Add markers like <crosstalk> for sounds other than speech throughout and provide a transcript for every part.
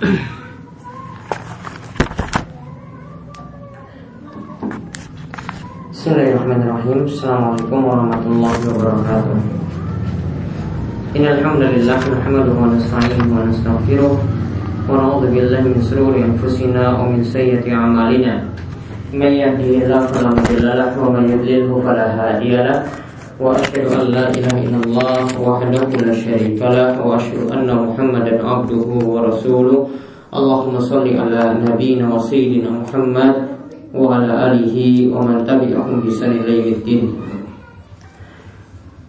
بسم الله الرحمن الرحيم السلام عليكم ورحمة الله وبركاته إن الحمد لله نحمده ونستعينه ونستغفره ونعوذ بالله من شرور أنفسنا ومن سيئة أعمالنا من يهده الله فلا مضل له ومن يضلله فلا هادي له la ilaha illallah Wahdahu la syarika lah Wa ashhadu anna muhammadan abduhu wa rasuluh Allahumma salli ala nabiyina wa sayyidina Muhammad wa ala alihi wa man tabi'ahum bi yaumiddin.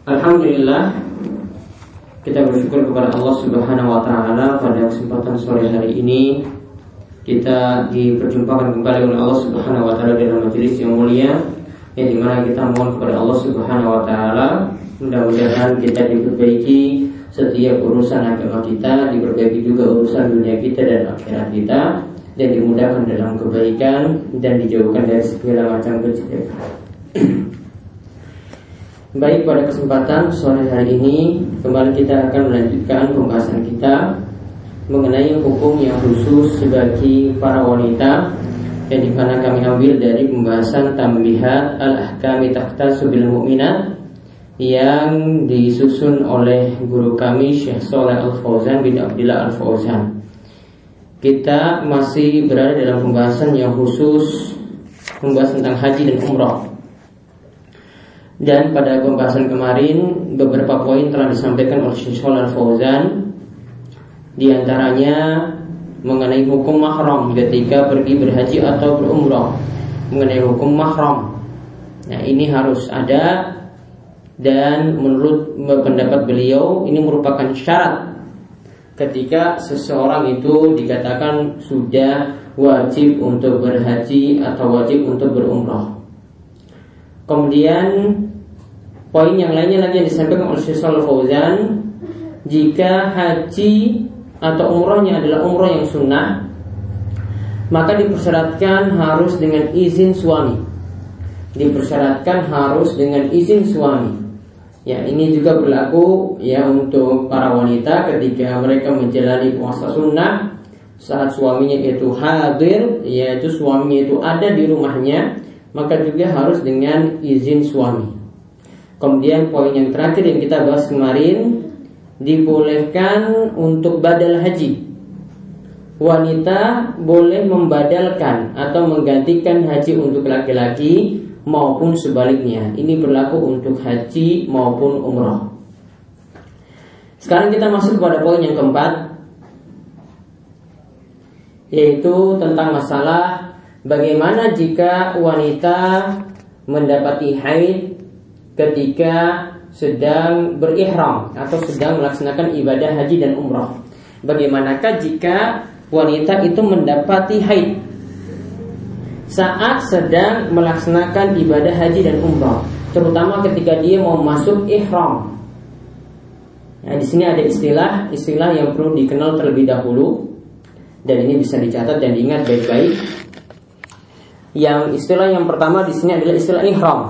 Alhamdulillah kita bersyukur kepada Allah Subhanahu wa taala pada kesempatan sore hari ini kita diperjumpakan kembali oleh Allah Subhanahu wa taala dalam majelis yang mulia yang di mana kita mohon kepada Allah Subhanahu wa taala mudah-mudahan kita diperbaiki setiap urusan agama kita, diperbaiki juga urusan dunia kita dan akhirat kita dan dimudahkan dalam kebaikan dan dijauhkan dari segala macam kejelekan. <clears throat> Baik pada kesempatan sore hari ini kembali kita akan melanjutkan pembahasan kita mengenai hukum yang khusus bagi para wanita yang di mana kami ambil dari pembahasan tambihat al-ahkami tahta subil mu'minat yang disusun oleh guru kami Syekh Soleh Al-Fauzan bin Abdullah Al-Fauzan kita masih berada dalam pembahasan yang khusus membahas tentang haji dan umrah. Dan pada pembahasan kemarin beberapa poin telah disampaikan oleh Syekh Al Fauzan di antaranya mengenai hukum mahram ketika pergi berhaji atau berumrah, mengenai hukum mahram. Nah, ini harus ada dan menurut pendapat beliau ini merupakan syarat ketika seseorang itu dikatakan sudah wajib untuk berhaji atau wajib untuk berumrah. Kemudian poin yang lainnya lagi yang disampaikan oleh Syekh Fauzan jika haji atau umrahnya adalah umrah yang sunnah maka dipersyaratkan harus dengan izin suami dipersyaratkan harus dengan izin suami Ya, ini juga berlaku ya untuk para wanita ketika mereka menjalani puasa sunnah saat suaminya itu hadir, yaitu suaminya itu ada di rumahnya, maka juga harus dengan izin suami. Kemudian poin yang terakhir yang kita bahas kemarin dibolehkan untuk badal haji. Wanita boleh membadalkan atau menggantikan haji untuk laki-laki maupun sebaliknya. Ini berlaku untuk haji maupun umroh. Sekarang kita masuk kepada poin yang keempat yaitu tentang masalah bagaimana jika wanita mendapati haid ketika sedang berihram atau sedang melaksanakan ibadah haji dan umroh. Bagaimanakah jika wanita itu mendapati haid saat sedang melaksanakan ibadah haji dan umrah, terutama ketika dia mau masuk ihram. Nah, di sini ada istilah istilah yang perlu dikenal terlebih dahulu dan ini bisa dicatat dan diingat baik-baik. Yang istilah yang pertama di sini adalah istilah ihram.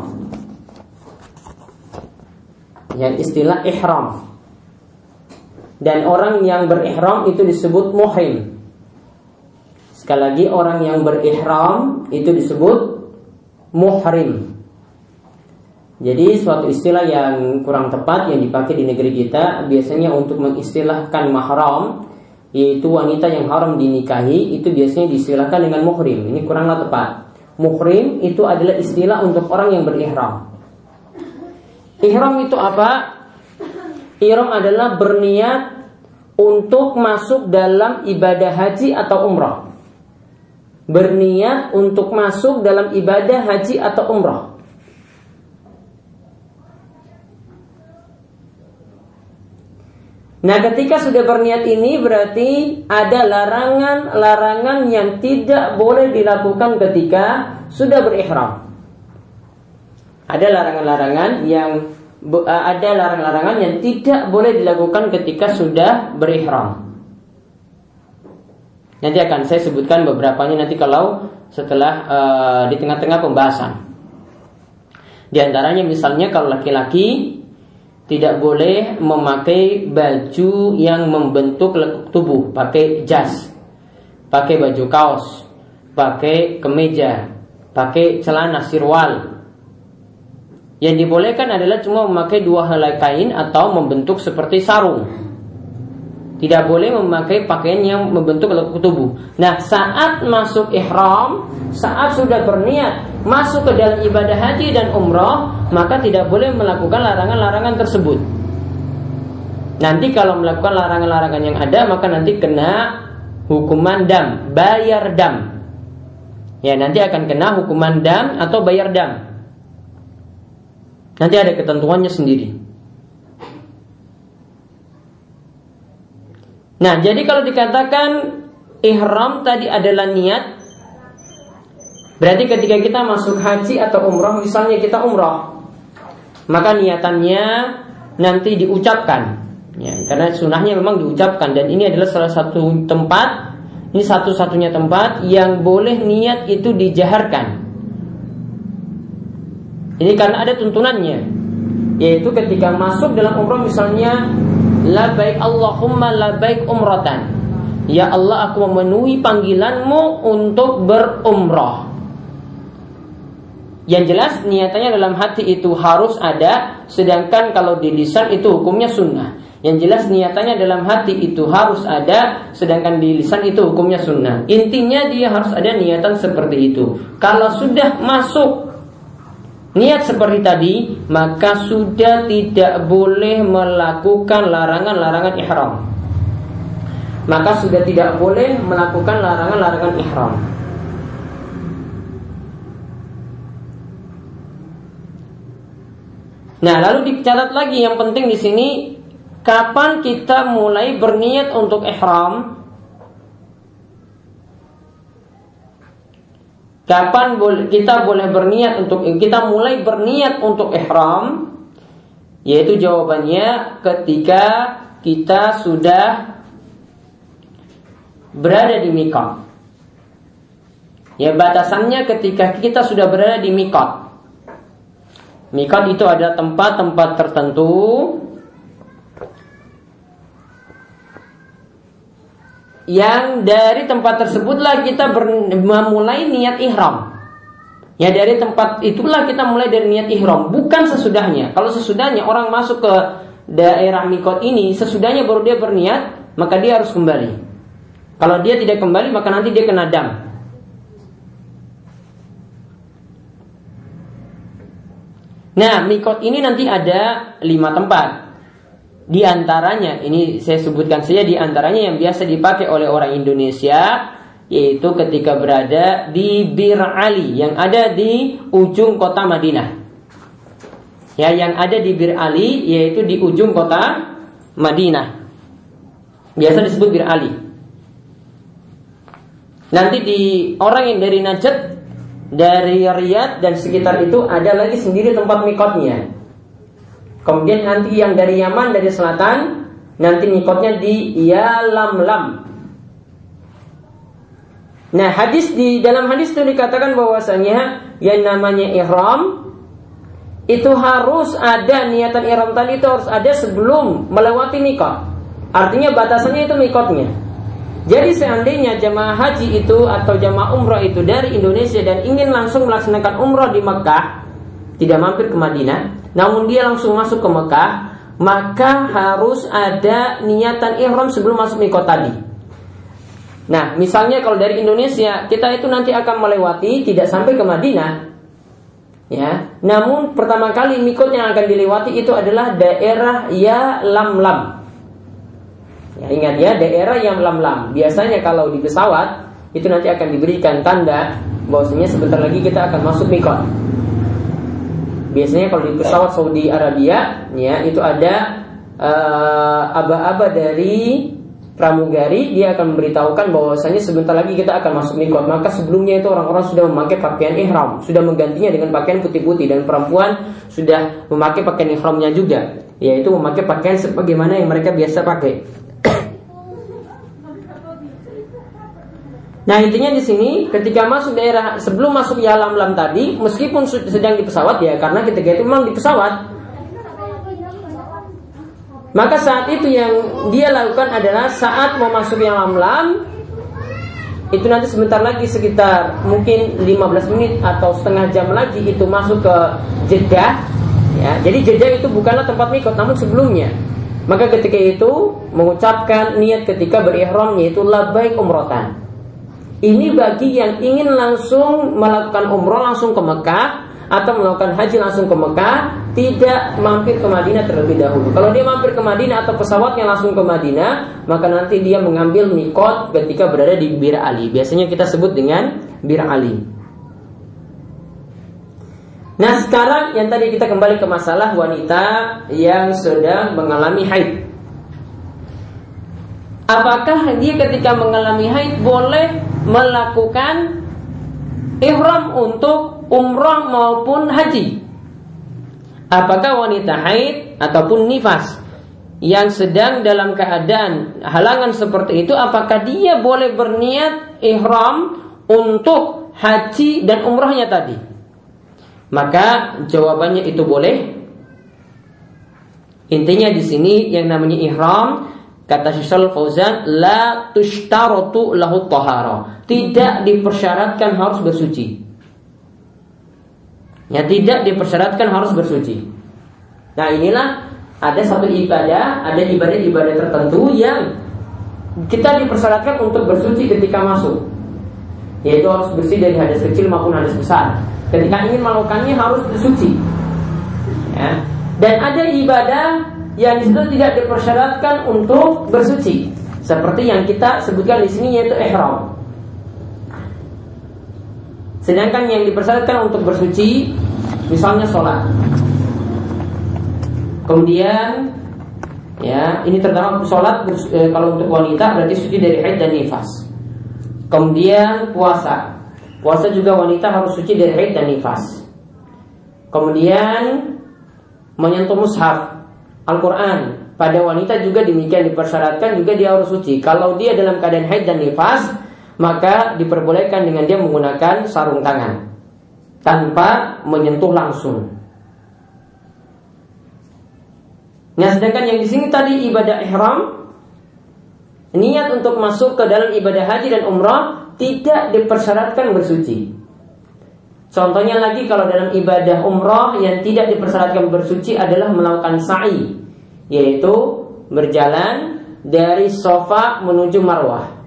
Yang istilah ihram. Dan orang yang berihram itu disebut muhrim. Sekali lagi orang yang berihram itu disebut muhrim. Jadi suatu istilah yang kurang tepat yang dipakai di negeri kita biasanya untuk mengistilahkan mahram yaitu wanita yang haram dinikahi itu biasanya diistilahkan dengan muhrim. Ini kuranglah tepat. Muhrim itu adalah istilah untuk orang yang berihram. Ihram itu apa? Ihram adalah berniat untuk masuk dalam ibadah haji atau umrah berniat untuk masuk dalam ibadah haji atau umrah. Nah, ketika sudah berniat ini berarti ada larangan-larangan yang tidak boleh dilakukan ketika sudah berihram. Ada larangan-larangan yang ada larangan-larangan yang tidak boleh dilakukan ketika sudah berihram. Nanti akan saya sebutkan beberapanya nanti kalau setelah uh, di tengah-tengah pembahasan. Di antaranya misalnya kalau laki-laki tidak boleh memakai baju yang membentuk lekuk tubuh, pakai jas. pakai baju kaos, pakai kemeja, pakai celana sirwal. Yang dibolehkan adalah cuma memakai dua helai kain atau membentuk seperti sarung. Tidak boleh memakai pakaian yang membentuk lekuk tubuh. Nah, saat masuk ihram, saat sudah berniat masuk ke dalam ibadah haji dan umroh, maka tidak boleh melakukan larangan-larangan tersebut. Nanti kalau melakukan larangan-larangan yang ada, maka nanti kena hukuman dam, bayar dam. Ya, nanti akan kena hukuman dam atau bayar dam. Nanti ada ketentuannya sendiri. Nah, jadi kalau dikatakan ihram tadi adalah niat, berarti ketika kita masuk haji atau umroh, misalnya kita umroh, maka niatannya nanti diucapkan. Ya, karena sunahnya memang diucapkan dan ini adalah salah satu tempat, ini satu-satunya tempat yang boleh niat itu dijaharkan. Ini karena ada tuntunannya, yaitu ketika masuk dalam umroh misalnya Labaik Allahumma labaik umratan. Ya Allah aku memenuhi panggilanmu untuk berumrah. Yang jelas niatannya dalam hati itu harus ada Sedangkan kalau di lisan itu hukumnya sunnah. Yang jelas niatannya dalam hati itu harus ada Sedangkan di lisan itu hukumnya sunnah. Intinya dia harus ada niatan seperti itu. Kalau sudah masuk niat seperti tadi, maka sudah tidak boleh melakukan larangan-larangan ihram. Maka sudah tidak boleh melakukan larangan-larangan ihram. Nah, lalu dicatat lagi yang penting di sini kapan kita mulai berniat untuk ihram Kapan kita boleh berniat untuk kita mulai berniat untuk ihram? Yaitu jawabannya ketika kita sudah berada di mikot. Ya batasannya ketika kita sudah berada di mikot. Mikot itu ada tempat-tempat tertentu yang dari tempat tersebutlah kita memulai niat ihram. Ya dari tempat itulah kita mulai dari niat ihram, bukan sesudahnya. Kalau sesudahnya orang masuk ke daerah mikot ini, sesudahnya baru dia berniat, maka dia harus kembali. Kalau dia tidak kembali, maka nanti dia kena dam. Nah, mikot ini nanti ada lima tempat. Di antaranya, ini saya sebutkan saja di antaranya yang biasa dipakai oleh orang Indonesia yaitu ketika berada di Bir Ali yang ada di ujung kota Madinah. Ya, yang ada di Bir Ali yaitu di ujung kota Madinah. Biasa disebut Bir Ali. Nanti di orang yang dari Najd, dari Riyadh dan sekitar itu ada lagi sendiri tempat mikotnya. Kemudian nanti yang dari Yaman dari selatan nanti mikotnya di Yalamlam. Nah hadis di dalam hadis itu dikatakan bahwasanya yang namanya ihram itu harus ada niatan ihram tadi itu harus ada sebelum melewati mikot. Artinya batasannya itu mikotnya. Jadi seandainya jamaah haji itu atau jamaah umroh itu dari Indonesia dan ingin langsung melaksanakan umroh di Mekah, tidak mampir ke Madinah, namun dia langsung masuk ke Mekah, maka harus ada niatan ihram sebelum masuk mikot tadi. Nah, misalnya kalau dari Indonesia, kita itu nanti akan melewati tidak sampai ke Madinah. Ya, namun pertama kali mikot yang akan dilewati itu adalah daerah Ya Lam Lam. Ya, ingat ya, daerah yang Lam Lam. Biasanya kalau di pesawat itu nanti akan diberikan tanda bahwasanya sebentar lagi kita akan masuk mikot. Biasanya kalau di pesawat Saudi Arabia, ya itu ada uh, aba-aba dari pramugari dia akan memberitahukan bahwasanya sebentar lagi kita akan masuk mikot maka sebelumnya itu orang-orang sudah memakai pakaian ihram sudah menggantinya dengan pakaian putih-putih. Dan perempuan sudah memakai pakaian ihramnya juga yaitu memakai pakaian sebagaimana yang mereka biasa pakai Nah intinya di sini ketika masuk daerah sebelum masuk Yalam Lam tadi meskipun sedang di pesawat ya karena ketika itu memang di pesawat. Maka saat itu yang dia lakukan adalah saat mau masuk Yalam Lam itu nanti sebentar lagi sekitar mungkin 15 menit atau setengah jam lagi itu masuk ke Jeddah. Ya jadi Jeddah itu bukanlah tempat mikot namun sebelumnya. Maka ketika itu mengucapkan niat ketika berihram yaitu labbaik umrotan ini bagi yang ingin langsung melakukan umroh langsung ke Mekah atau melakukan haji langsung ke Mekah tidak mampir ke Madinah terlebih dahulu. Kalau dia mampir ke Madinah atau pesawatnya langsung ke Madinah, maka nanti dia mengambil mikot ketika berada di Bir Ali. Biasanya kita sebut dengan Bir Ali. Nah sekarang yang tadi kita kembali ke masalah wanita yang sedang mengalami haid. Apakah dia ketika mengalami haid boleh melakukan ihram untuk umroh maupun haji. Apakah wanita haid ataupun nifas yang sedang dalam keadaan halangan seperti itu, apakah dia boleh berniat ihram untuk haji dan umrohnya tadi? Maka jawabannya itu boleh. Intinya di sini yang namanya ihram kata Syaikhul Fauzan la tushtaratu lahu tahara. Tidak dipersyaratkan harus bersuci. Ya tidak dipersyaratkan harus bersuci. Nah inilah ada satu ibadah, ada ibadah-ibadah tertentu yang kita dipersyaratkan untuk bersuci ketika masuk. Yaitu harus bersih dari hadas kecil maupun hadas besar. Ketika ingin melakukannya harus bersuci. Ya. Dan ada ibadah yang di situ tidak dipersyaratkan untuk bersuci. Seperti yang kita sebutkan di sini yaitu ihram. Sedangkan yang dipersyaratkan untuk bersuci misalnya sholat. Kemudian ya ini terutama sholat e, kalau untuk wanita berarti suci dari haid dan nifas. Kemudian puasa. Puasa juga wanita harus suci dari haid dan nifas. Kemudian menyentuh mushaf Al-Quran pada wanita juga demikian dipersyaratkan juga dia harus suci. Kalau dia dalam keadaan haid dan nifas, maka diperbolehkan dengan dia menggunakan sarung tangan tanpa menyentuh langsung. Nah, sedangkan yang di sini tadi ibadah ihram niat untuk masuk ke dalam ibadah haji dan umrah tidak dipersyaratkan bersuci. Contohnya lagi kalau dalam ibadah umrah yang tidak dipersyaratkan bersuci adalah melakukan sa'i, yaitu berjalan dari sofa menuju marwah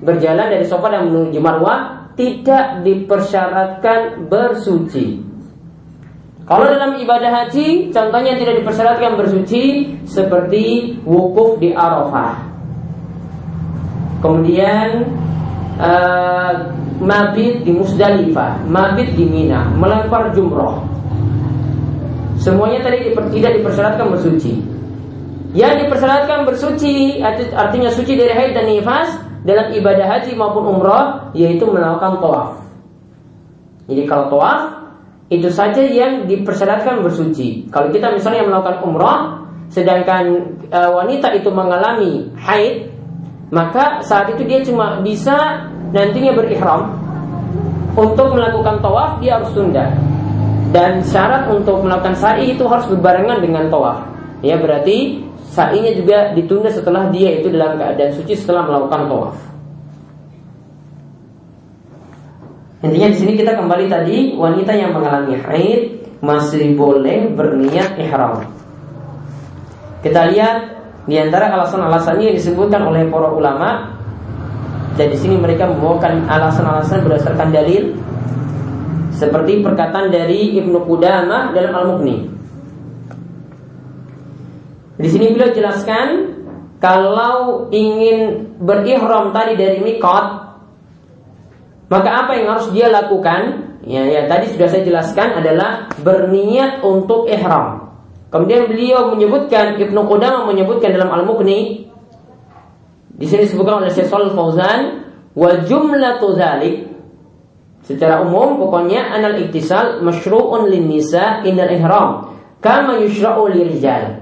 berjalan dari sofa dan menuju marwah tidak dipersyaratkan bersuci. Kalau dalam ibadah haji, contohnya tidak dipersyaratkan bersuci seperti wukuf di Arafah. Kemudian uh, mabit di Musdalifah, mabit di Mina, melempar jumroh. Semuanya tadi tidak dipersyaratkan bersuci. Yang dipersyaratkan bersuci artinya suci dari haid dan nifas dalam ibadah haji maupun umrah yaitu melakukan tawaf. Jadi kalau tawaf itu saja yang dipersyaratkan bersuci. Kalau kita misalnya melakukan umrah sedangkan e, wanita itu mengalami haid, maka saat itu dia cuma bisa nantinya berihram untuk melakukan tawaf dia harus tunda. Dan syarat untuk melakukan sa'i itu harus berbarengan dengan tawaf. Ya berarti sa'inya juga ditunda setelah dia itu dalam keadaan suci setelah melakukan tawaf. Intinya di sini kita kembali tadi wanita yang mengalami haid masih boleh berniat ihram. Kita lihat di antara alasan-alasannya yang disebutkan oleh para ulama dan di sini mereka membawakan alasan-alasan berdasarkan dalil seperti perkataan dari Ibnu Qudamah dalam Al-Mughni di sini beliau jelaskan kalau ingin berihram tadi dari mikot, maka apa yang harus dia lakukan? Ya, ya tadi sudah saya jelaskan adalah berniat untuk ihram. Kemudian beliau menyebutkan Ibnu Qudamah menyebutkan dalam Al-Mughni di sini disebutkan oleh Syekh Shalal Fauzan wa jumlatu dzalik secara umum pokoknya anal iktisal masyru'un lin nisa indal ihram kama yushra'u lirijal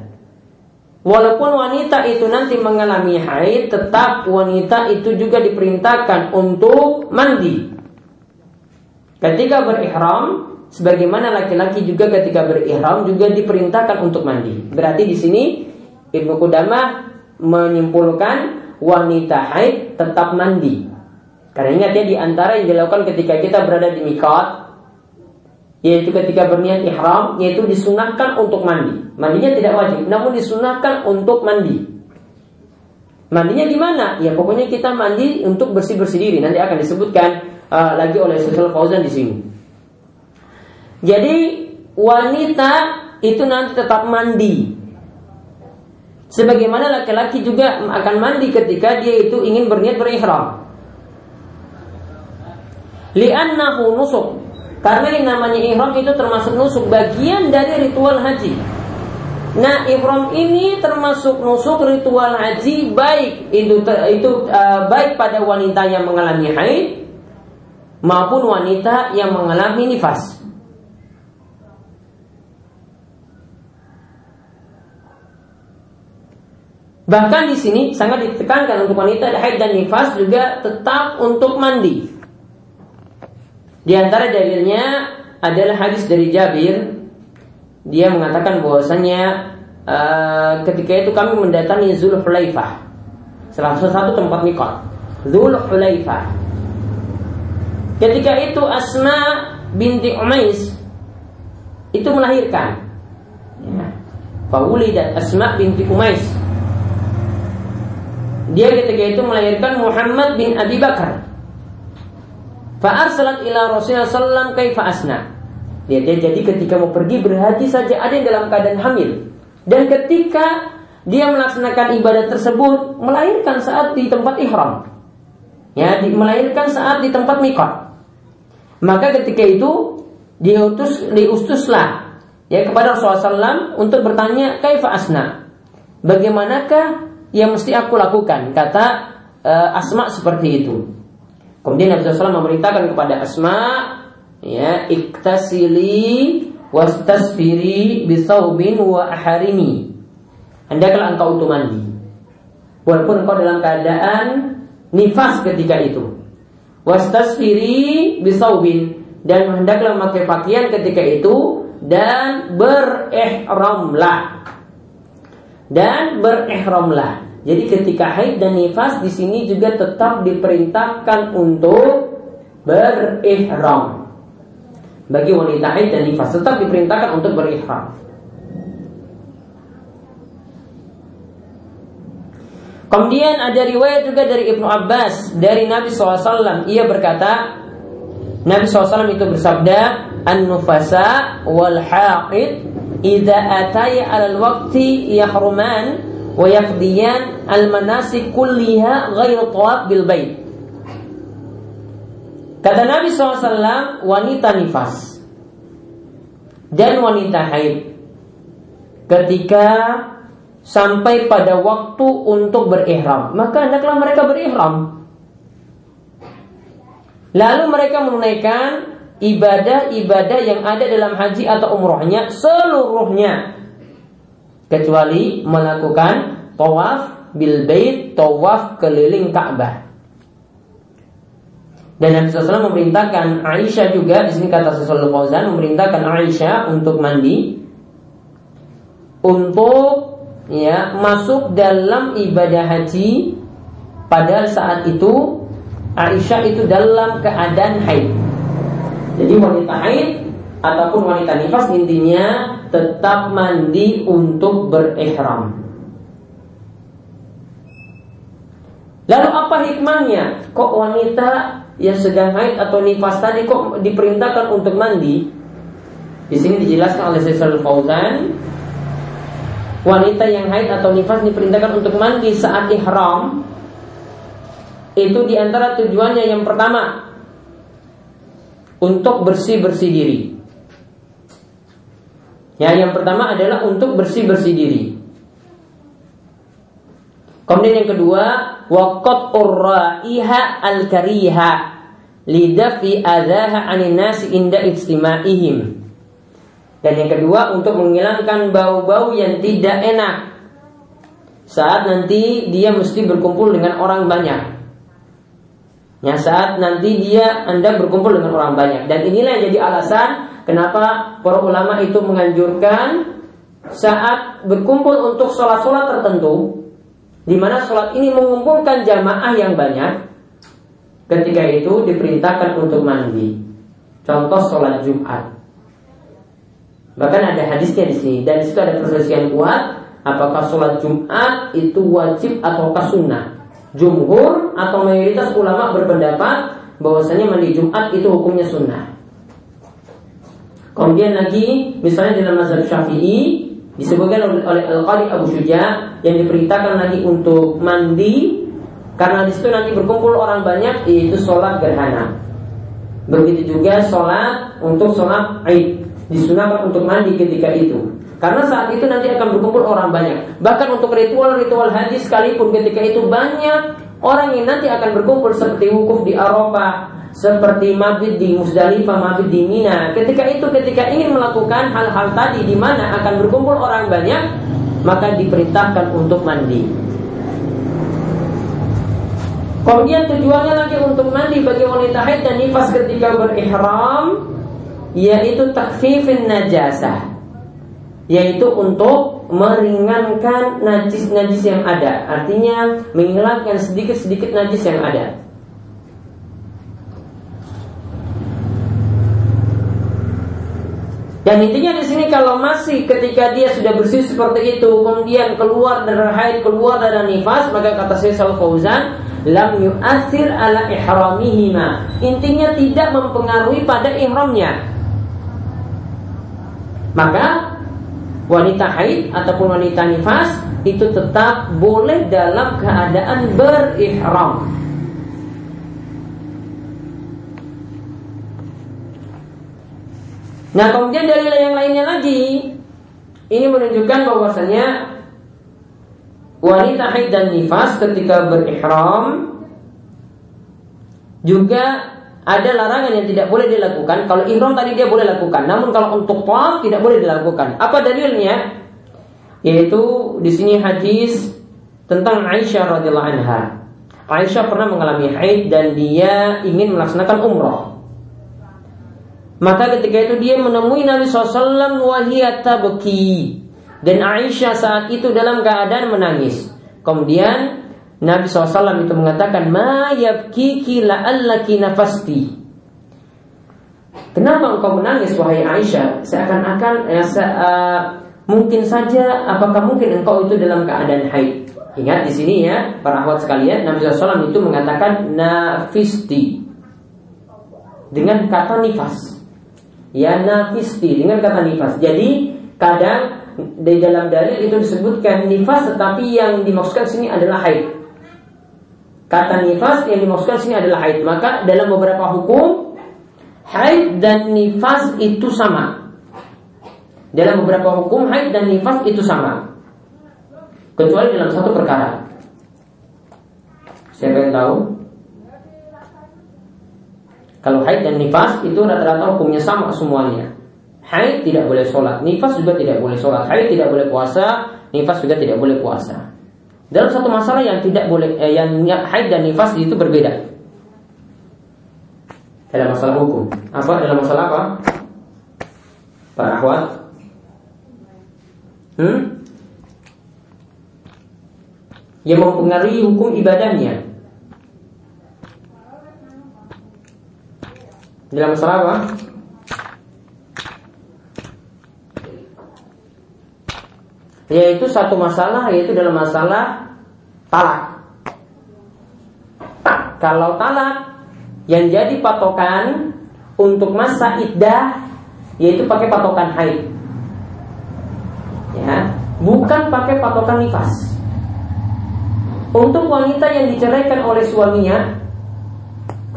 Walaupun wanita itu nanti mengalami haid, tetap wanita itu juga diperintahkan untuk mandi. Ketika berihram, sebagaimana laki-laki juga ketika berihram juga diperintahkan untuk mandi. Berarti di sini Ibnu Qudamah menyimpulkan wanita haid tetap mandi. Karena ingat ya di antara yang dilakukan ketika kita berada di mikot yaitu ketika berniat ihram yaitu disunahkan untuk mandi. Mandinya tidak wajib, namun disunahkan untuk mandi. Mandinya gimana? Ya pokoknya kita mandi untuk bersih-bersih diri. Nanti akan disebutkan uh, lagi oleh Syaikhul Fauzan di sini. Jadi wanita itu nanti tetap mandi. Sebagaimana laki-laki juga akan mandi ketika dia itu ingin berniat berihram. Li'annahu nusuk karena yang namanya ihram itu termasuk nusuk bagian dari ritual haji. Nah, ihram ini termasuk nusuk ritual haji baik itu itu uh, baik pada wanita yang mengalami haid maupun wanita yang mengalami nifas. Bahkan di sini sangat ditekankan untuk wanita haid dan nifas juga tetap untuk mandi. Di antara dalilnya adalah hadis dari Jabir. Dia mengatakan bahwasanya uh, ketika itu kami mendatangi Zulhulaifah, salah satu tempat mikot. Zulhulaifah. Ketika itu Asma binti Umais itu melahirkan. Ya. dan Asma binti Umais. Dia ketika itu melahirkan Muhammad bin Abi Bakar. Fa'arsalat ila Rasulullah sallam kaifa asna. Lihat ya, jadi ketika mau pergi berhaji saja ada yang dalam keadaan hamil. Dan ketika dia melaksanakan ibadah tersebut melahirkan saat di tempat ihram. Ya, di, melahirkan saat di tempat mikot. Maka ketika itu diutus diustuslah ya kepada Rasulullah SAW untuk bertanya kaifa asna. Bagaimanakah yang mesti aku lakukan? Kata uh, Asma seperti itu. Kemudian Nabi SAW memerintahkan kepada Asma ya iktasili wastasfiri bisaubin wa aharimi. Hendaklah engkau untuk mandi. Walaupun engkau dalam keadaan nifas ketika itu. Wastasfiri bisaubin dan hendaklah memakai pakaian ketika itu dan berihramlah. Dan berihramlah. Jadi ketika haid dan nifas di sini juga tetap diperintahkan untuk berihram. Bagi wanita haid dan nifas tetap diperintahkan untuk berihram. Kemudian ada riwayat juga dari Ibnu Abbas dari Nabi SAW. Ia berkata, Nabi SAW itu bersabda, An-nufasa wal haqid idza ataya al waqti yahruman wa al manasik kulliha ghairu tawaf bil bait. Kata Nabi SAW, wanita nifas dan wanita haid ketika sampai pada waktu untuk berihram, maka hendaklah mereka berihram. Lalu mereka menunaikan ibadah-ibadah yang ada dalam haji atau umrohnya seluruhnya kecuali melakukan tawaf bil bait, tawaf keliling Ka'bah. Dan Nabi SAW memerintahkan Aisyah juga di sini kata Syaikh Fauzan memerintahkan Aisyah untuk mandi untuk ya masuk dalam ibadah haji padahal saat itu Aisyah itu dalam keadaan haid. Jadi wanita haid ataupun wanita nifas intinya tetap mandi untuk berihram. Lalu apa hikmahnya? Kok wanita yang sedang haid atau nifas tadi kok diperintahkan untuk mandi? Di sini dijelaskan oleh Syaikhul Fauzan, wanita yang haid atau nifas diperintahkan untuk mandi saat ihram. Itu di antara tujuannya yang pertama untuk bersih-bersih diri. Ya, yang pertama adalah untuk bersih-bersih diri. Kemudian yang kedua, waqat urraiha al-kariha lidafi adaha anin nasi inda istima'ihim. Dan yang kedua untuk menghilangkan bau-bau yang tidak enak saat nanti dia mesti berkumpul dengan orang banyak. Ya saat nanti dia Anda berkumpul dengan orang banyak dan inilah yang jadi alasan Kenapa para ulama itu menganjurkan saat berkumpul untuk sholat-sholat tertentu, di mana sholat ini mengumpulkan jamaah yang banyak, ketika itu diperintahkan untuk mandi. Contoh sholat Jumat. Bahkan ada hadisnya di sini dan di situ ada perselisihan kuat apakah sholat Jumat itu wajib ataukah sunnah. Jumhur atau mayoritas ulama berpendapat bahwasanya mandi Jumat itu hukumnya sunnah. Kemudian lagi misalnya dalam mazhab Syafi'i disebutkan oleh Al-Qadi Abu Syuja yang diperintahkan lagi untuk mandi karena di situ nanti berkumpul orang banyak yaitu sholat gerhana. Begitu juga sholat untuk sholat Aid disunahkan untuk mandi ketika itu. Karena saat itu nanti akan berkumpul orang banyak. Bahkan untuk ritual-ritual haji sekalipun ketika itu banyak orang yang nanti akan berkumpul seperti wukuf di Arafah, seperti mabit di Musdalifah, mabit di Mina. Ketika itu ketika ingin melakukan hal-hal tadi di mana akan berkumpul orang banyak, maka diperintahkan untuk mandi. Kemudian tujuannya lagi untuk mandi bagi wanita haid dan nifas ketika berihram yaitu takfifin najasah yaitu untuk meringankan najis-najis yang ada artinya menghilangkan sedikit-sedikit najis yang ada Dan intinya di sini kalau masih ketika dia sudah bersih seperti itu, kemudian keluar darah haid, keluar darah nifas, maka kata Sal Fauzan, lam yu'athir ala ihramihima. Intinya tidak mempengaruhi pada ihramnya. Maka wanita haid ataupun wanita nifas itu tetap boleh dalam keadaan berihram. Nah kemudian dalil yang lainnya lagi Ini menunjukkan bahwasanya Wanita haid dan nifas ketika berihram Juga ada larangan yang tidak boleh dilakukan. Kalau ihram tadi dia boleh lakukan, namun kalau untuk tawaf tidak boleh dilakukan. Apa dalilnya? Yaitu di sini hadis tentang Aisyah radhiyallahu anha. Aisyah pernah mengalami haid dan dia ingin melaksanakan umroh. Maka ketika itu dia menemui Nabi SAW wahiyata beki dan Aisyah saat itu dalam keadaan menangis. Kemudian Nabi SAW itu mengatakan ma yabkiki la'allaki nafasti. Kenapa engkau menangis wahai Aisyah? Seakan-akan ya, se uh, mungkin saja apakah mungkin engkau itu dalam keadaan haid? Ingat di sini ya para akhwat sekalian Nabi SAW itu mengatakan nafisti dengan kata nifas ya nafisti dengan kata nifas. Jadi kadang di dalam dalil itu disebutkan nifas tetapi yang dimaksudkan sini adalah haid. Kata nifas yang dimaksudkan sini adalah haid. Maka dalam beberapa hukum haid dan nifas itu sama. Dalam beberapa hukum haid dan nifas itu sama. Kecuali dalam satu perkara. Siapa yang tahu? Kalau haid dan nifas itu rata-rata hukumnya sama semuanya. Haid tidak boleh sholat, nifas juga tidak boleh sholat. Haid tidak boleh puasa, nifas juga tidak boleh puasa. Dalam satu masalah yang tidak boleh, eh, yang haid dan nifas itu berbeda. Dalam masalah hukum. Apa? Dalam masalah apa? Para akhwat. Hmm? Yang mempengaruhi hukum ibadahnya. Dalam masalah apa? Yaitu satu masalah yaitu dalam masalah talak. Kalau talak yang jadi patokan untuk masa iddah yaitu pakai patokan haid. Ya, bukan pakai patokan nifas. Untuk wanita yang diceraikan oleh suaminya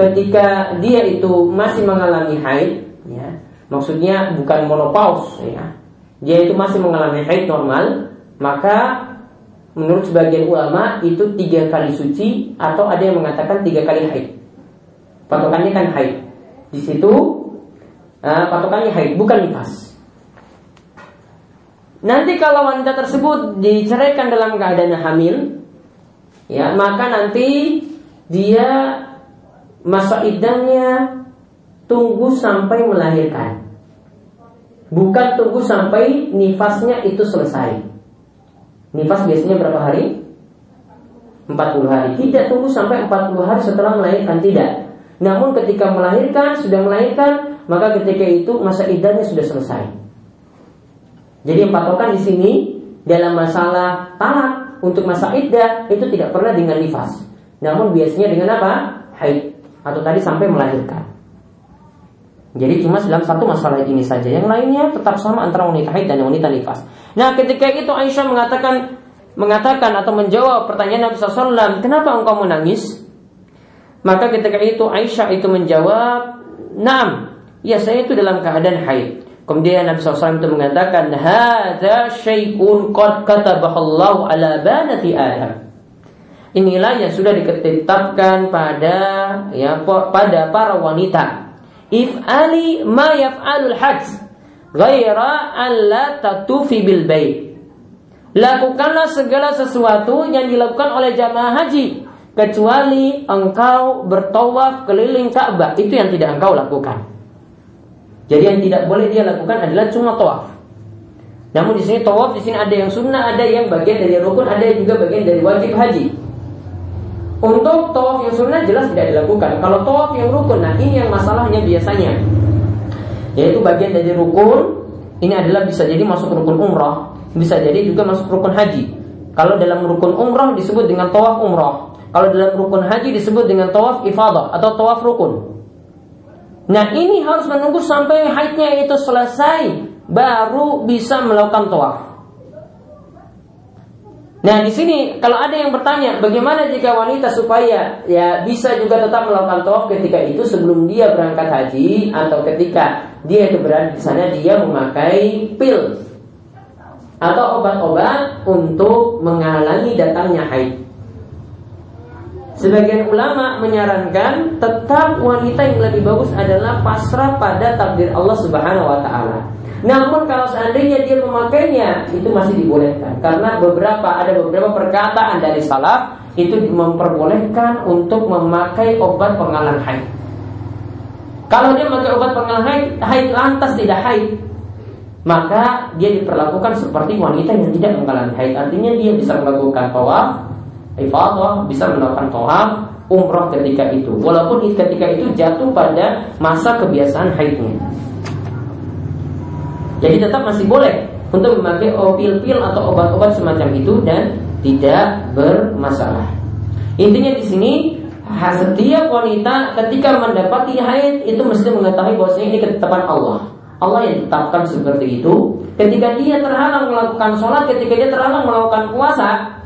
ketika dia itu masih mengalami haid, ya, maksudnya bukan menopause, ya, dia itu masih mengalami haid normal, maka menurut sebagian ulama itu tiga kali suci atau ada yang mengatakan tiga kali haid. Patokannya kan haid. Di situ uh, patokannya haid, bukan nifas. Nanti kalau wanita tersebut diceraikan dalam keadaan hamil, ya maka nanti dia masa idahnya tunggu sampai melahirkan. Bukan tunggu sampai nifasnya itu selesai. Nifas biasanya berapa hari? 40 hari. Tidak tunggu sampai 40 hari setelah melahirkan, tidak. Namun ketika melahirkan, sudah melahirkan, maka ketika itu masa iddahnya sudah selesai. Jadi yang patokan di sini dalam masalah talak untuk masa iddah itu tidak pernah dengan nifas. Namun biasanya dengan apa? Haid atau tadi sampai melahirkan. Jadi cuma dalam satu masalah ini saja. Yang lainnya tetap sama antara wanita haid dan wanita nifas. Nah, ketika itu Aisyah mengatakan mengatakan atau menjawab pertanyaan Nabi SAW, kenapa engkau menangis? Maka ketika itu Aisyah itu menjawab, "Nam, ya saya itu dalam keadaan haid." Kemudian Nabi SAW itu mengatakan, "Hadza syai'un qad katabahallahu ala banati Adam." Inilah yang sudah ditetapkan pada ya pada para wanita. If ali ma yaf'alul hajj ghaira an la tatufi bil bait. Lakukanlah segala sesuatu yang dilakukan oleh jamaah haji kecuali engkau bertawaf keliling Ka'bah itu yang tidak engkau lakukan. Jadi yang tidak boleh dia lakukan adalah cuma tawaf. Namun di sini tawaf di sini ada yang sunnah, ada yang bagian dari rukun, ada yang juga bagian dari wajib haji. Untuk tawaf yang sunnah jelas tidak dilakukan. Kalau tawaf yang rukun, nah ini yang masalahnya biasanya. Yaitu bagian dari rukun, ini adalah bisa jadi masuk rukun umrah, bisa jadi juga masuk rukun haji. Kalau dalam rukun umrah disebut dengan tawaf umrah. Kalau dalam rukun haji disebut dengan tawaf ifadah atau tawaf rukun. Nah ini harus menunggu sampai haidnya itu selesai baru bisa melakukan tawaf. Nah di sini kalau ada yang bertanya bagaimana jika wanita supaya ya bisa juga tetap melakukan tawaf ketika itu sebelum dia berangkat haji atau ketika dia itu berada di sana dia memakai pil atau obat-obat untuk menghalangi datangnya haid. Sebagian ulama menyarankan tetap wanita yang lebih bagus adalah pasrah pada takdir Allah Subhanahu wa taala. Namun kalau seandainya dia memakainya itu masih dibolehkan karena beberapa ada beberapa perkataan dari salaf itu memperbolehkan untuk memakai obat penghalang haid. Kalau dia memakai obat penghalang haid, haid lantas tidak haid, maka dia diperlakukan seperti wanita yang tidak mengalami haid. Artinya dia bisa melakukan tawaf, ifadah, bisa melakukan tawaf, umroh ketika itu. Walaupun ketika itu jatuh pada masa kebiasaan haidnya. Jadi tetap masih boleh untuk memakai pil-pil atau obat-obat semacam itu dan tidak bermasalah. Intinya di sini setiap wanita ketika mendapati haid itu mesti mengetahui bahwasanya ini ketetapan Allah. Allah yang tetapkan seperti itu. Ketika dia terhalang melakukan sholat, ketika dia terhalang melakukan puasa,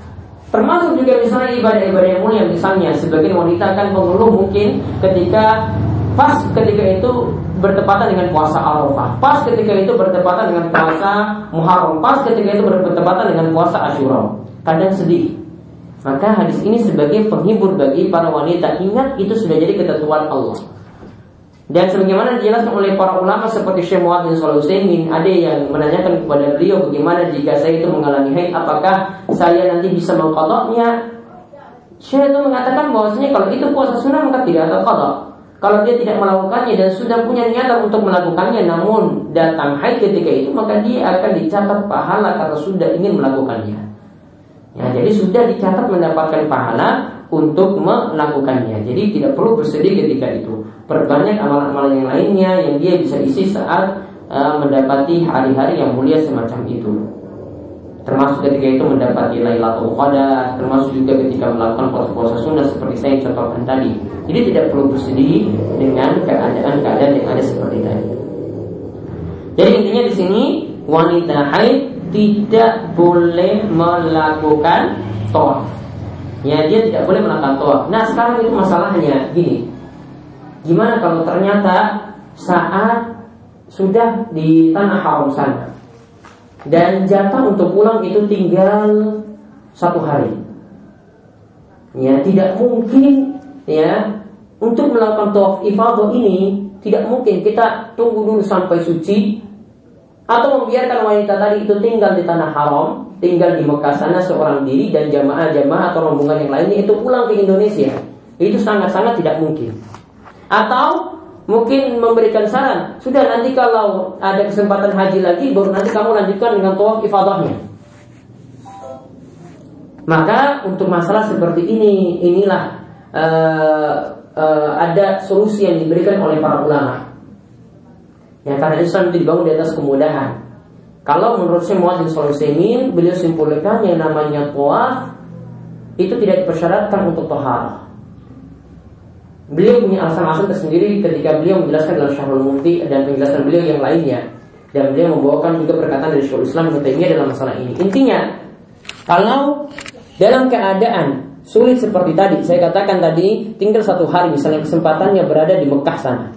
Termasuk juga misalnya ibadah-ibadah yang mulia misalnya sebagian wanita akan mengeluh mungkin ketika pas ketika itu bertepatan dengan puasa Arafah, pas ketika itu bertepatan dengan puasa Muharram, pas ketika itu bertepatan dengan puasa Asyura. Kadang sedih. Maka hadis ini sebagai penghibur bagi para wanita. Ingat itu sudah jadi ketentuan Allah. Dan sebagaimana dijelaskan oleh para ulama seperti Syekh Muhammad bin Shalih ada yang menanyakan kepada beliau bagaimana jika saya itu mengalami haid, apakah saya nanti bisa mengkodoknya? Syekh itu mengatakan bahwasanya kalau itu puasa sunnah maka tidak ada kodok. Kalau dia tidak melakukannya dan sudah punya niatan untuk melakukannya namun datang haid ketika itu maka dia akan dicatat pahala karena sudah ingin melakukannya. Ya, jadi sudah dicatat mendapatkan pahala untuk melakukannya. Jadi tidak perlu bersedih ketika itu. Perbanyak amalan-amalan yang lainnya yang dia bisa isi saat uh, mendapati hari-hari yang mulia semacam itu. Termasuk ketika itu mendapati Lailatul Qadar, termasuk juga ketika melakukan puasa-puasa sunnah seperti saya contohkan tadi. Jadi tidak perlu bersedih dengan keadaan-keadaan yang ada seperti tadi. Jadi intinya di sini wanita haid tidak boleh melakukan tawaf ya dia tidak boleh melakukan tawaf. Nah sekarang itu masalahnya gini, gimana kalau ternyata saat sudah di tanah haram sana dan jatah untuk pulang itu tinggal satu hari, ya tidak mungkin ya untuk melakukan tawaf ifadah ini tidak mungkin kita tunggu dulu sampai suci atau membiarkan wanita tadi itu tinggal di tanah haram tinggal di Mekah sana seorang diri dan jamaah-jamaah atau rombongan yang lainnya itu pulang ke Indonesia. Itu sangat-sangat tidak mungkin. Atau mungkin memberikan saran, sudah nanti kalau ada kesempatan haji lagi baru nanti kamu lanjutkan dengan tawaf ifadahnya. Maka untuk masalah seperti ini, inilah uh, uh, ada solusi yang diberikan oleh para ulama. Ya karena Islam itu dibangun di atas kemudahan. Kalau menurut Syekh Muhammad bin beliau simpulkan yang namanya tawaf itu tidak dipersyaratkan untuk tohar. Beliau punya alasan-alasan tersendiri ketika beliau menjelaskan dalam Syahrul Mumti dan penjelasan beliau yang lainnya. Dan beliau membawakan juga perkataan dari Syekhul Islam Ibnu dalam masalah ini. Intinya, kalau dalam keadaan sulit seperti tadi, saya katakan tadi tinggal satu hari misalnya kesempatannya berada di Mekah sana.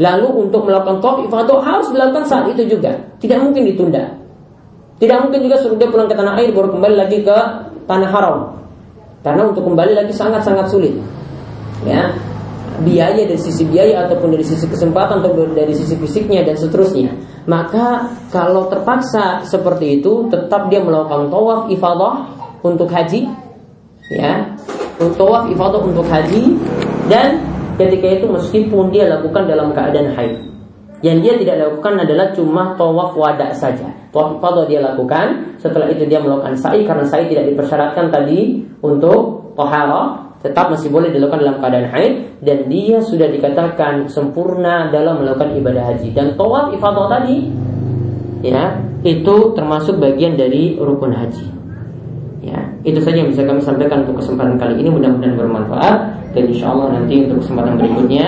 Lalu untuk melakukan tawaf ifadah harus dilakukan saat itu juga, tidak mungkin ditunda. Tidak mungkin juga suruh dia pulang ke tanah air baru kembali lagi ke tanah haram. Karena untuk kembali lagi sangat-sangat sulit. Ya, biaya dari sisi biaya ataupun dari sisi kesempatan atau dari sisi fisiknya dan seterusnya. Maka kalau terpaksa seperti itu tetap dia melakukan tawaf ifadah untuk haji ya. Tawaf ifadah untuk haji dan ketika itu meskipun dia lakukan dalam keadaan haid. Yang dia tidak lakukan adalah cuma tawaf wada saja. Tawaf ifadah dia lakukan setelah itu dia melakukan sa'i karena sa'i tidak dipersyaratkan tadi untuk tahara tetap masih boleh dilakukan dalam keadaan haid dan dia sudah dikatakan sempurna dalam melakukan ibadah haji. Dan tawaf ifadah tadi ya itu termasuk bagian dari rukun haji. Ya, itu saja yang bisa kami sampaikan untuk kesempatan kali ini. Mudah-mudahan bermanfaat. Dan insya Allah nanti untuk kesempatan berikutnya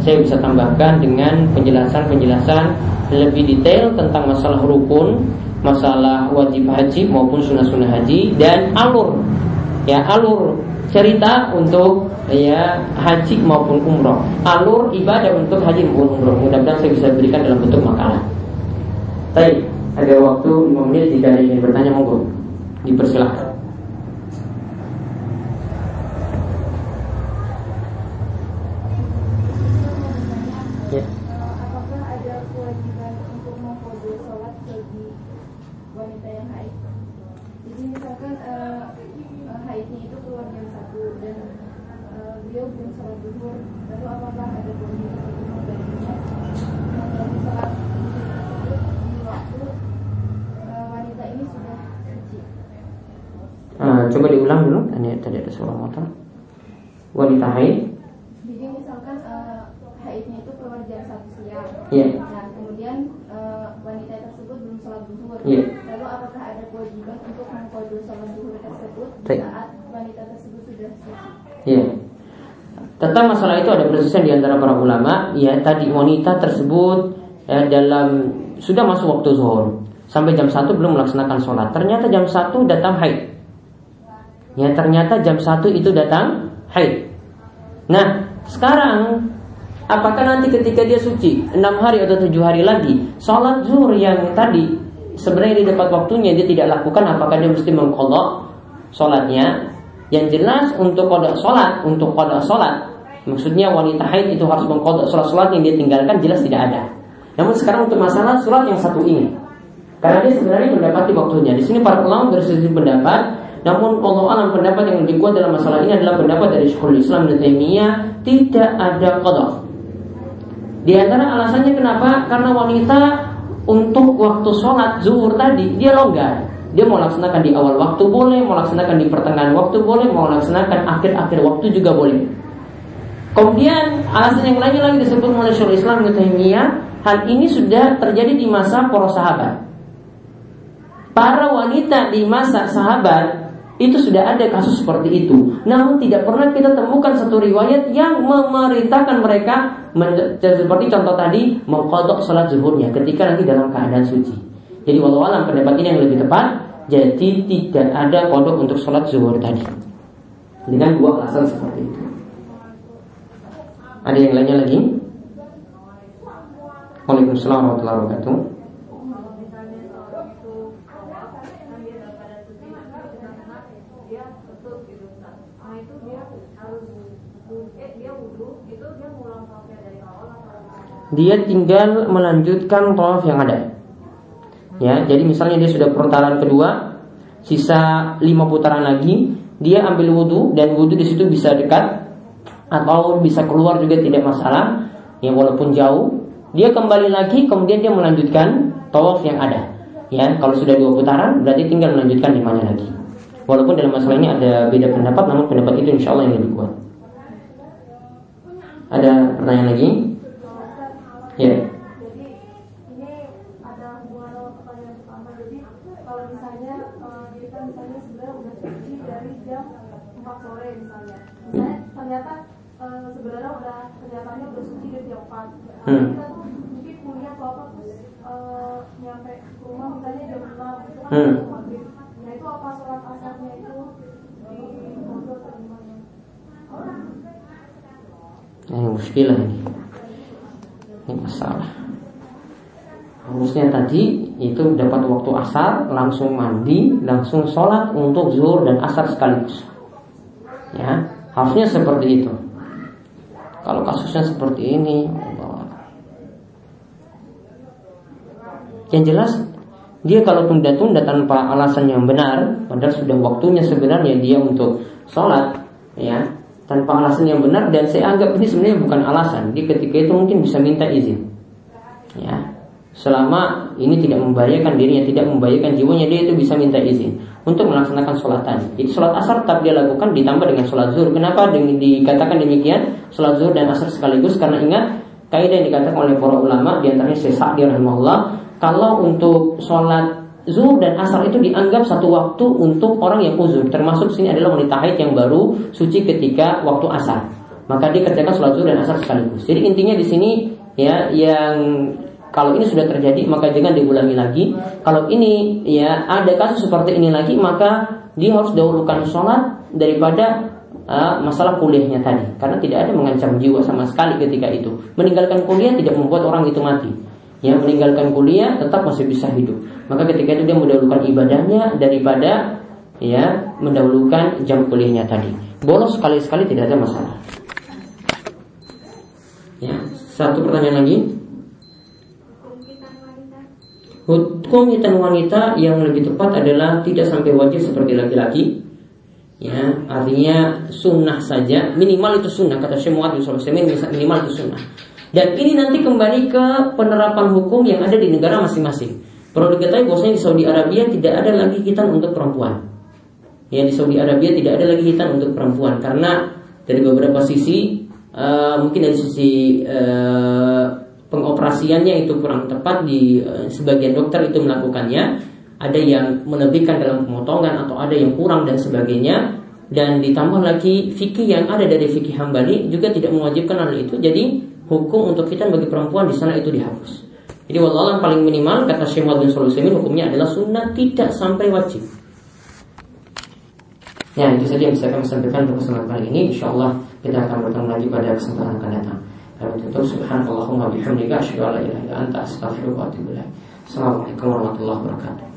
saya bisa tambahkan dengan penjelasan-penjelasan lebih detail tentang masalah rukun, masalah wajib haji maupun sunnah-sunnah haji dan alur. Ya alur cerita untuk ya haji maupun umroh alur ibadah untuk haji maupun umroh mudah-mudahan saya bisa berikan dalam bentuk makalah. Baik, ada waktu 5 menit jika yang bertanya monggo dipersilahkan. Coba diulang dulu. Ini tadi ada suara motor. Wanita haid. Jadi misalkan uh, haidnya itu keluar jam satu siang. Yeah. Nah kemudian uh, wanita tersebut belum sholat zuhur. Iya. Yeah. Lalu apakah ada kewajiban untuk mengkodo sholat zuhur tersebut saat wanita tersebut sudah suci? Iya. Yeah. Tentang masalah itu ada perselisihan di antara para ulama. Ya tadi wanita tersebut ya, dalam sudah masuk waktu zuhur sampai jam satu belum melaksanakan sholat. Ternyata jam satu datang haid. Ya ternyata jam 1 itu datang haid. Nah, sekarang apakah nanti ketika dia suci 6 hari atau 7 hari lagi sholat zuhur yang tadi sebenarnya di dekat waktunya dia tidak lakukan apakah dia mesti mengkodok sholatnya? Yang jelas untuk kodok sholat, untuk kodok sholat Maksudnya wanita haid itu harus mengkodok sholat-sholat yang dia tinggalkan jelas tidak ada. Namun sekarang untuk masalah surat yang satu ini, karena dia sebenarnya mendapati waktunya. Di sini para ulama berselisih pendapat namun Allah alam pendapat yang lebih kuat dalam masalah ini adalah pendapat dari Syekhul Islam dan Taimiyah tidak ada qadha. Di antara alasannya kenapa? Karena wanita untuk waktu sholat zuhur tadi dia longgar. Dia mau laksanakan di awal waktu boleh, mau laksanakan di pertengahan waktu boleh, mau laksanakan akhir-akhir waktu juga boleh. Kemudian alasan yang lainnya lagi disebut oleh Syekhul Islam Taimiyah, hal ini sudah terjadi di masa para sahabat. Para wanita di masa sahabat itu sudah ada kasus seperti itu. Namun tidak pernah kita temukan satu riwayat yang memerintahkan mereka seperti contoh tadi mengkodok sholat zuhurnya ketika nanti dalam keadaan suci. Jadi walau alam pendapat ini yang lebih tepat. Jadi tidak ada kodok untuk sholat zuhur tadi. Dengan dua alasan seperti itu. Ada yang lainnya lagi? Waalaikumsalam warahmatullahi wabarakatuh. dia tinggal melanjutkan tawaf yang ada. Ya, jadi misalnya dia sudah putaran kedua, sisa lima putaran lagi, dia ambil wudhu dan wudhu di situ bisa dekat atau bisa keluar juga tidak masalah, ya walaupun jauh. Dia kembali lagi, kemudian dia melanjutkan tawaf yang ada. Ya, kalau sudah dua putaran, berarti tinggal melanjutkan di mana lagi. Walaupun dalam masalah ini ada beda pendapat, namun pendapat itu insya Allah yang lebih kuat. Ada pertanyaan lagi? Ya. Jadi ini ada hubungan sama pertanyaan pertama. Jadi kalau misalnya eh, kita misalnya sebenarnya udah cuci dari jam 4 sore misalnya. Misalnya ternyata eh, sebenarnya udah kenyataannya udah suci dari jam 4. Hmm. Kita tuh mungkin kuliah atau apa terus eh, nyampe rumah misalnya jam 6 itu kan Hmm. maghrib. Nah itu apa sholat asarnya itu di pondok atau gimana? Ini muskilah ini. Ini masalah. Harusnya tadi itu dapat waktu asar, langsung mandi, langsung sholat untuk zuhur dan asar sekaligus. Ya, harusnya seperti itu. Kalau kasusnya seperti ini, yang jelas dia kalau tunda-tunda tanpa alasan yang benar, padahal sudah waktunya sebenarnya dia untuk sholat, ya tanpa alasan yang benar dan saya anggap ini sebenarnya bukan alasan. Di ketika itu mungkin bisa minta izin, ya selama ini tidak membahayakan dirinya, tidak membahayakan jiwanya, dia itu bisa minta izin untuk melaksanakan sholat tadi. Jadi sholat asar tetap dia lakukan ditambah dengan sholat zuhur. Kenapa Di- dikatakan demikian? Sholat zuhur dan asar sekaligus karena ingat kaidah yang dikatakan oleh para ulama di antaranya Syekh Sa'di rahimahullah kalau untuk sholat zuhur dan asar itu dianggap satu waktu untuk orang yang uzur termasuk sini adalah wanita haid yang baru suci ketika waktu asar maka dia kerjakan sholat zuhur dan asar sekaligus jadi intinya di sini ya yang kalau ini sudah terjadi maka jangan diulangi lagi. Kalau ini ya ada kasus seperti ini lagi maka dia harus dahulukan sholat daripada uh, masalah kuliahnya tadi. Karena tidak ada mengancam jiwa sama sekali ketika itu. Meninggalkan kuliah tidak membuat orang itu mati. Yang meninggalkan kuliah tetap masih bisa hidup. Maka ketika itu dia mendahulukan ibadahnya daripada ya mendahulukan jam kuliahnya tadi. Bolos sekali-sekali tidak ada masalah. Ya satu pertanyaan lagi Hukum hitam wanita yang lebih tepat adalah tidak sampai wajib seperti laki-laki. Ya, artinya sunnah saja, minimal itu sunnah kata Syekh Muhammad minimal itu sunnah. Dan ini nanti kembali ke penerapan hukum yang ada di negara masing-masing. Perlu diketahui bahwasanya di Saudi Arabia tidak ada lagi hitam untuk perempuan. Ya di Saudi Arabia tidak ada lagi hitam untuk perempuan karena dari beberapa sisi eh, mungkin dari sisi eh, pengoperasiannya itu kurang tepat di eh, sebagian dokter itu melakukannya. Ada yang melebihkan dalam pemotongan atau ada yang kurang dan sebagainya. Dan ditambah lagi fikih yang ada dari fikih hambali juga tidak mewajibkan hal itu. Jadi hukum untuk kita bagi perempuan di sana itu dihapus. Jadi wallahualam paling minimal kata Syekh bin Sulaiman hukumnya adalah sunnah tidak sampai wajib. Ya itu saja yang bisa kami sampaikan untuk kesempatan kali ini. Insya Allah kita akan bertemu lagi pada kesempatan akan datang Kami tutup Subhanallahumma bihamdika Asyadu ala ilaha illa anta astaghfiruka wa atubu ilaik. Assalamualaikum warahmatullahi wabarakatuh